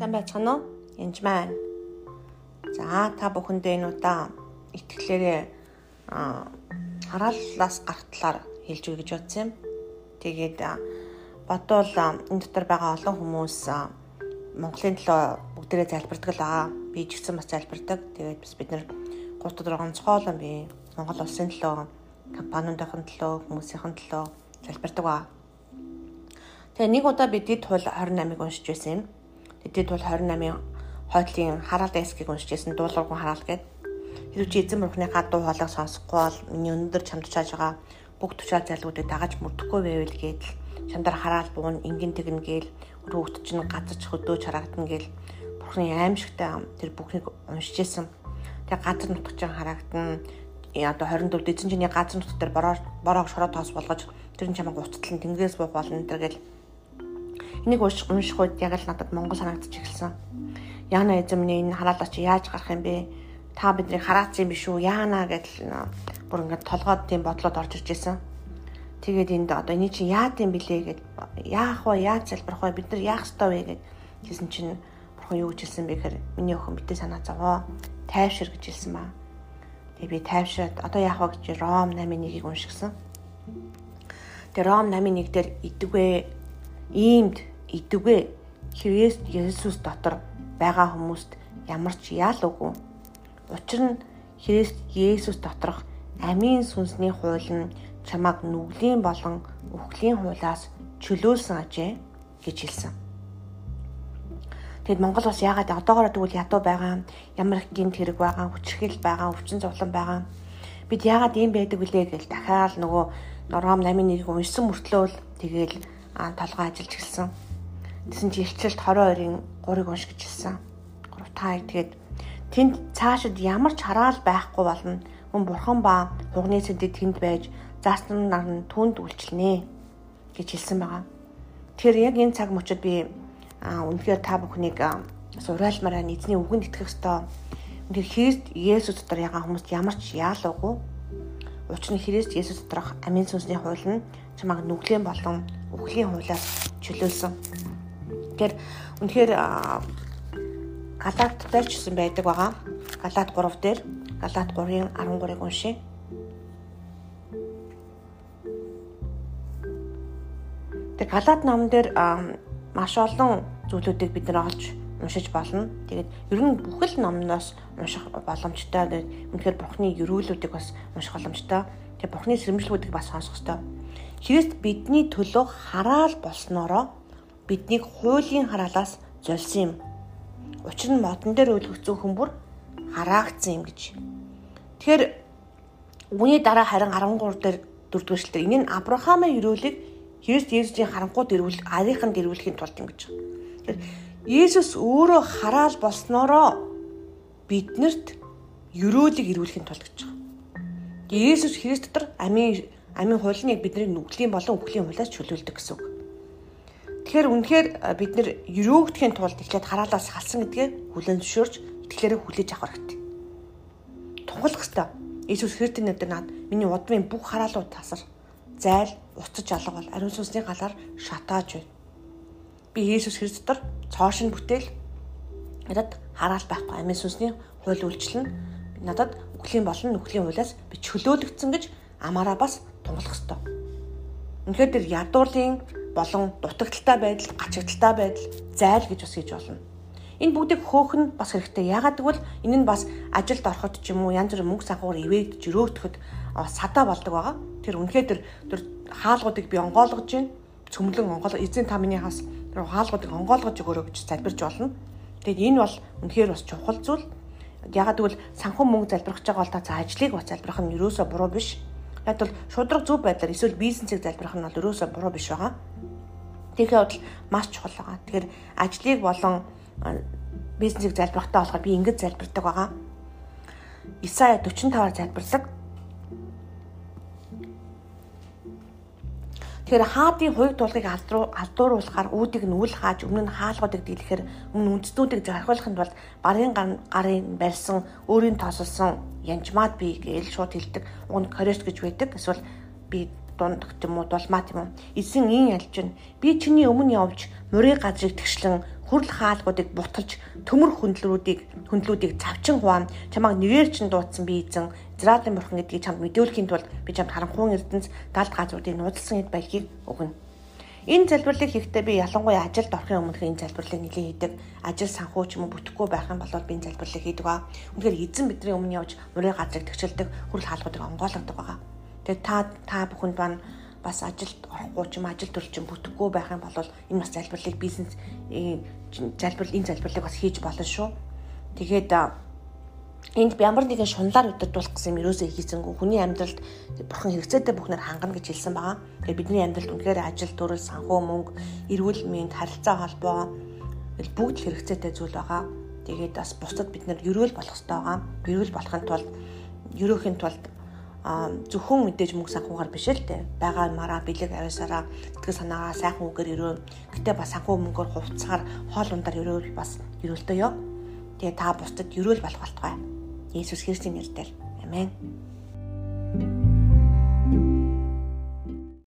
Сайн байцгаана уу? Янж маань. За та бүхэндээ энэ удаа итгэлээрээ харааллаас гарахтлаар хэлж өгье гэж бодсон юм. Тэгээд бодвол энэ дотор байгаа олон хүмүүс Монголын төлөө бүгдээрээ залбирдаг л байгаа. Би ч гэсэн бас залбирдаг. Тэгээд бас бид нэр 3 4 онцгойлон би Монгол улсын төлөө, компаниудын төлөө, хүмүүсийн төлөө залбирдаг ба. Тэгээ нэг удаа би дид хул 28-ыг уншиж байсан юм Тэдэд бол 28-ын хойдлын хараал дайскийг уншиж байсан дуулуургүй хараал гээд хэрвээ чи эзэн бурхныхаа дуу хоолойг сонсохгүй бол миний өндөр чамд чааж байгаа бүх тушаал зайлгуудыг дагаж мөрдөхгүй байвал гээд л чамдар хараал буун ингэн тэгнэ гээл өрөөгт чинь газарч хөдөөж харагдана гээл бурхны аимшигтай тэр бүхнийг уншиж байсан. Тэгээ газар нутгч харагдана. Одоо 24 эзэн чиний газар нутг дээр бороо бороо шороо тоос болгож тэр нь чамайг уцтлан тэнгэрээс буух болно төр гэл Энийг унших үед яг л надад Монгол санагдаж эхэлсэн. Яана эзэм минь энэ хараалаа чи яаж гарах юм бэ? Та биднийг хараацсан биш үү? Яана гэдэл бүр ингээд толгойд тийм бодлоод орж ирж байсан. Тэгээд энд одоо эний чи яад юм бэлээ гэд яах вэ? Яаж залбирах вэ? Бид нар яах ёстой вэ гэд хэлсэн чинь бурхан юу гэж хэлсэн бэ гэхээр миний охин битээ санаа зовоо. Тайвшир гэж хэлсэн ба. Тэгээ би тайвшираад одоо яах вэ гэж Ром 8:1-ийг уншигсан. Тэгээ Ром 8:1 дээр идэгвэ иймд идэвгүй Христ Есүс дотор байгаа хүмүүст ямар ч яал үгүй. Учир нь Христ Есүс доторх амийн сүнсний хууль нь чамайг нүглийн болон үхлийн хуулиас чөлөөлсөн ажээ гэж хэлсэн. Тэгэд Монгол бас яагаад одоогоор тэгвэл ядуу байгаа ямар их гинт хэрэг байгаа хүчрхийл байгаа өвчин зовлон байгаа бид яагаад ийм байдаг вүлээ гэж дахиад нөгөө Нором 8-1 уншсан мөртлөө л тэгээл толгой ажиллаж эхэлсэн. Тэсэн чи илчилт 22-ын 3-ыг унш гэж хэлсэн. 3 5 тэгээд тэнд цаашид ямар ч хараал байхгүй болно. Хүн бурхан ба хугны цэндэд тэнд байж заасан нар нь түнд үйлчлэнэ гэж хэлсэн байгаа. Тэгэхээр яг энэ цаг мөчид би үнэхээр та бүхнийг сурайлмаараа эзний үгэнд итгэх ёстой. Үнэхээр Христ Есүс дотор ягаан хүмүүст ямар ч яалаагүй. Учир нь Христ Есүс доторх амийн сүнсний хууль нь чамайг нүглийн болон үхлийн хуулиас чөлөөлсөн. Тэгэхээр үнэхээр Галаат дээр ч гэсэн байдаг байгаа. Галаат 3 дээр Галаат 3-ын 13-ыг уншъя. Тэг Галаат номон дээр маш олон зүйлүүдийг бид нэр олж уншиж болно. Тэгээд ер нь бүхэл номноос унших боломжтой. Үнэхээр Бурхны ерөөлүүдийг бас унших боломжтой. Тэгээд Бурхны сэрэмжлүүдийг бас сонсох хэрэгтэй. Христ бидний төлөө хараал болсноороо биднийг хуулийн хараалаас золсон юм. Учир нь модон дээр үлгцэн хүмүүр хараагдсан юм гэж. Тэгэхээр үүний дараа харин 13 дээр дөрөвдүгээр энэ нь Авраамын өрөөлийг Христ Есүсийн харанхууд ирүүл арийнханд ирүүлэхийн тулд юм гэж. Тэгэхээр Есүс өөрөө хараал болсноороо биднэрт өрөөлийг ирүүлэхийн тулд гэж. Есүс Христ дотор амийн амийн хуулийг бидний нүглийн болон үхлийн хуулиас чөлөөлдөг гэсэн үг. Тэгэхээр үнэхээр бид нэр өрөөгдөхийн тулд эхлээд хараалаас халсан гэдгээ хүлэн зөвшөөрч итгэлээрээ хүлээж авах хэрэгтэй. Тунгалах хэрэгтэй. Иесус Христийн нэрээр наад миний удмын бүх хараалууд тасар зайл уцаж алга бол ариун сүнсний галаар шатааж байна. Би Иесус Христ дотор цоошин бүтээл надад хараал байхгүй амийн сүнсний хууль үйлчлэн надад үхлийн болон нүхлийн хуулиас би чөлөөлөгдсөн гэж амаараа бас тунгалах хэрэгтэй. Үнэхээр тэр ядуурлын болон дутагдaltaй байдал, гачигдaltaй байдал, зайл гэж бас хийж болно. Энэ бүгдийг хөөх нь бас хэрэгтэй. Ягаад гэвэл энэ нь бас ажилд ороход ч юм уу янз бүрийн мөнгө санхуугаар ивээд жирөөтөхөд садаа болдог байгаа. Тэр үнэхээр тэр тэр хаалгуудыг би онгоолгож байна. Цөмлөн онгоол эзэн та миний хас тэр хаалгуудыг онгоолгож өгөөрэй гэж залбирч болно. Тэгэд энэ бол үнэхээр бас чухал зүйл. Ягаад гэвэл санхүү мөнгө залбирах гэж байгаа бол та за ажлыг бас залбирах нь юусоо буруу биш Яг бол шудраг зөв байдлаар эсвэл бизнесийг залбирах нь бол өрөөсөө буруу биш байгаа. Тэгэхээр бол маш чухал байгаа. Тэгэхээр ажлыг болон бизнесийг залбирахтаа болохоор би ингэж залбирдаг байгаа. Исая 45-аар залбирдаг. Тэгэхээр хаадын хувь тулгыг алдууруулахаар үүдийг нь үл хааж өмнө нь хаалгуудыг дийлэхээр өмнө үндснүүдийг зархиулахын тулд барын гарын барьсан өөрийн тосолсон янжмаад би гээл шууд хэлдэг. Уг нь корест гэж байдаг. Эсвэл би дундах юм уу дулмаа тийм үү. Эзэн ийн ялж байна. Би чиний өмнө явж мөрийн газрыг тэгшлэн хүрл хаалгуудыг буталж төмөр хөндлөрүүдийг хөндлүүдийг цавчин хуваан чамайг нэвээр чин дуудсан би эзэн Израилийн бурхан гэдгийг чамд мэдүүлэхийн тулд би чамд харанхуун эрдэнэс далд газруудыг нууцлсан эд баялгийг өгнө. Энэ залбирлыг хийхдээ би ялангуяа ажилд орохын өмнөх энэ залбирлыг нэлээд хийдэг. Ажил санхүү ч юм уу бүтэхгүй байх юм бол би энэ залбирлыг хийдэг аа. Үнэхээр эзэн бидний өмнө явж мөрөө газрыг төгсөлдөг хүрл хаалгуудыг онгойлгодог байгаа. Тэгээд та та бүхэнд бань бас ажилд орохгүй ч юм ажил төрөл чинь бүтэхгүй байх юм бол энэ бас залбирлыг бизнес залбирал энэ залбирлыг бас хийж болно шүү. Тэгээд энд ямар нэгэн шунлаар удирдуулах гэсэн юм ерөөсөө хийсэнгүй хүний амьдралд бурхан хэрэгцээтэй бүхнээр хангана гэж хэлсэн байгаа. Тэгээд бидний амьдралд үнэхээр ажил төрөл санхүү мөнгө эрүүл мэнд харилцаа холбоо бүгд л хэрэгцээтэй зүйл байгаа. Тэгээд бас бусдад бид нэр ерөөл болох хэрэгтэй байгаа. Ерөөл болохын тулд ерөөхийн тулд зөвхөн мэдээж мөнгө санхугаар биш л дээ. Бага мараа бэлэг ависараа итгэл санаагаа сайхан үгээр өрөө. Гэтэ бас санхүү мөнгөөр хувцсаар хоол ундаар өрөөл бас өрөөлтөө ёо. Тэгээ та бусдад өрөөл болох болтугай. Есүс Христийн нэрээр. Амен.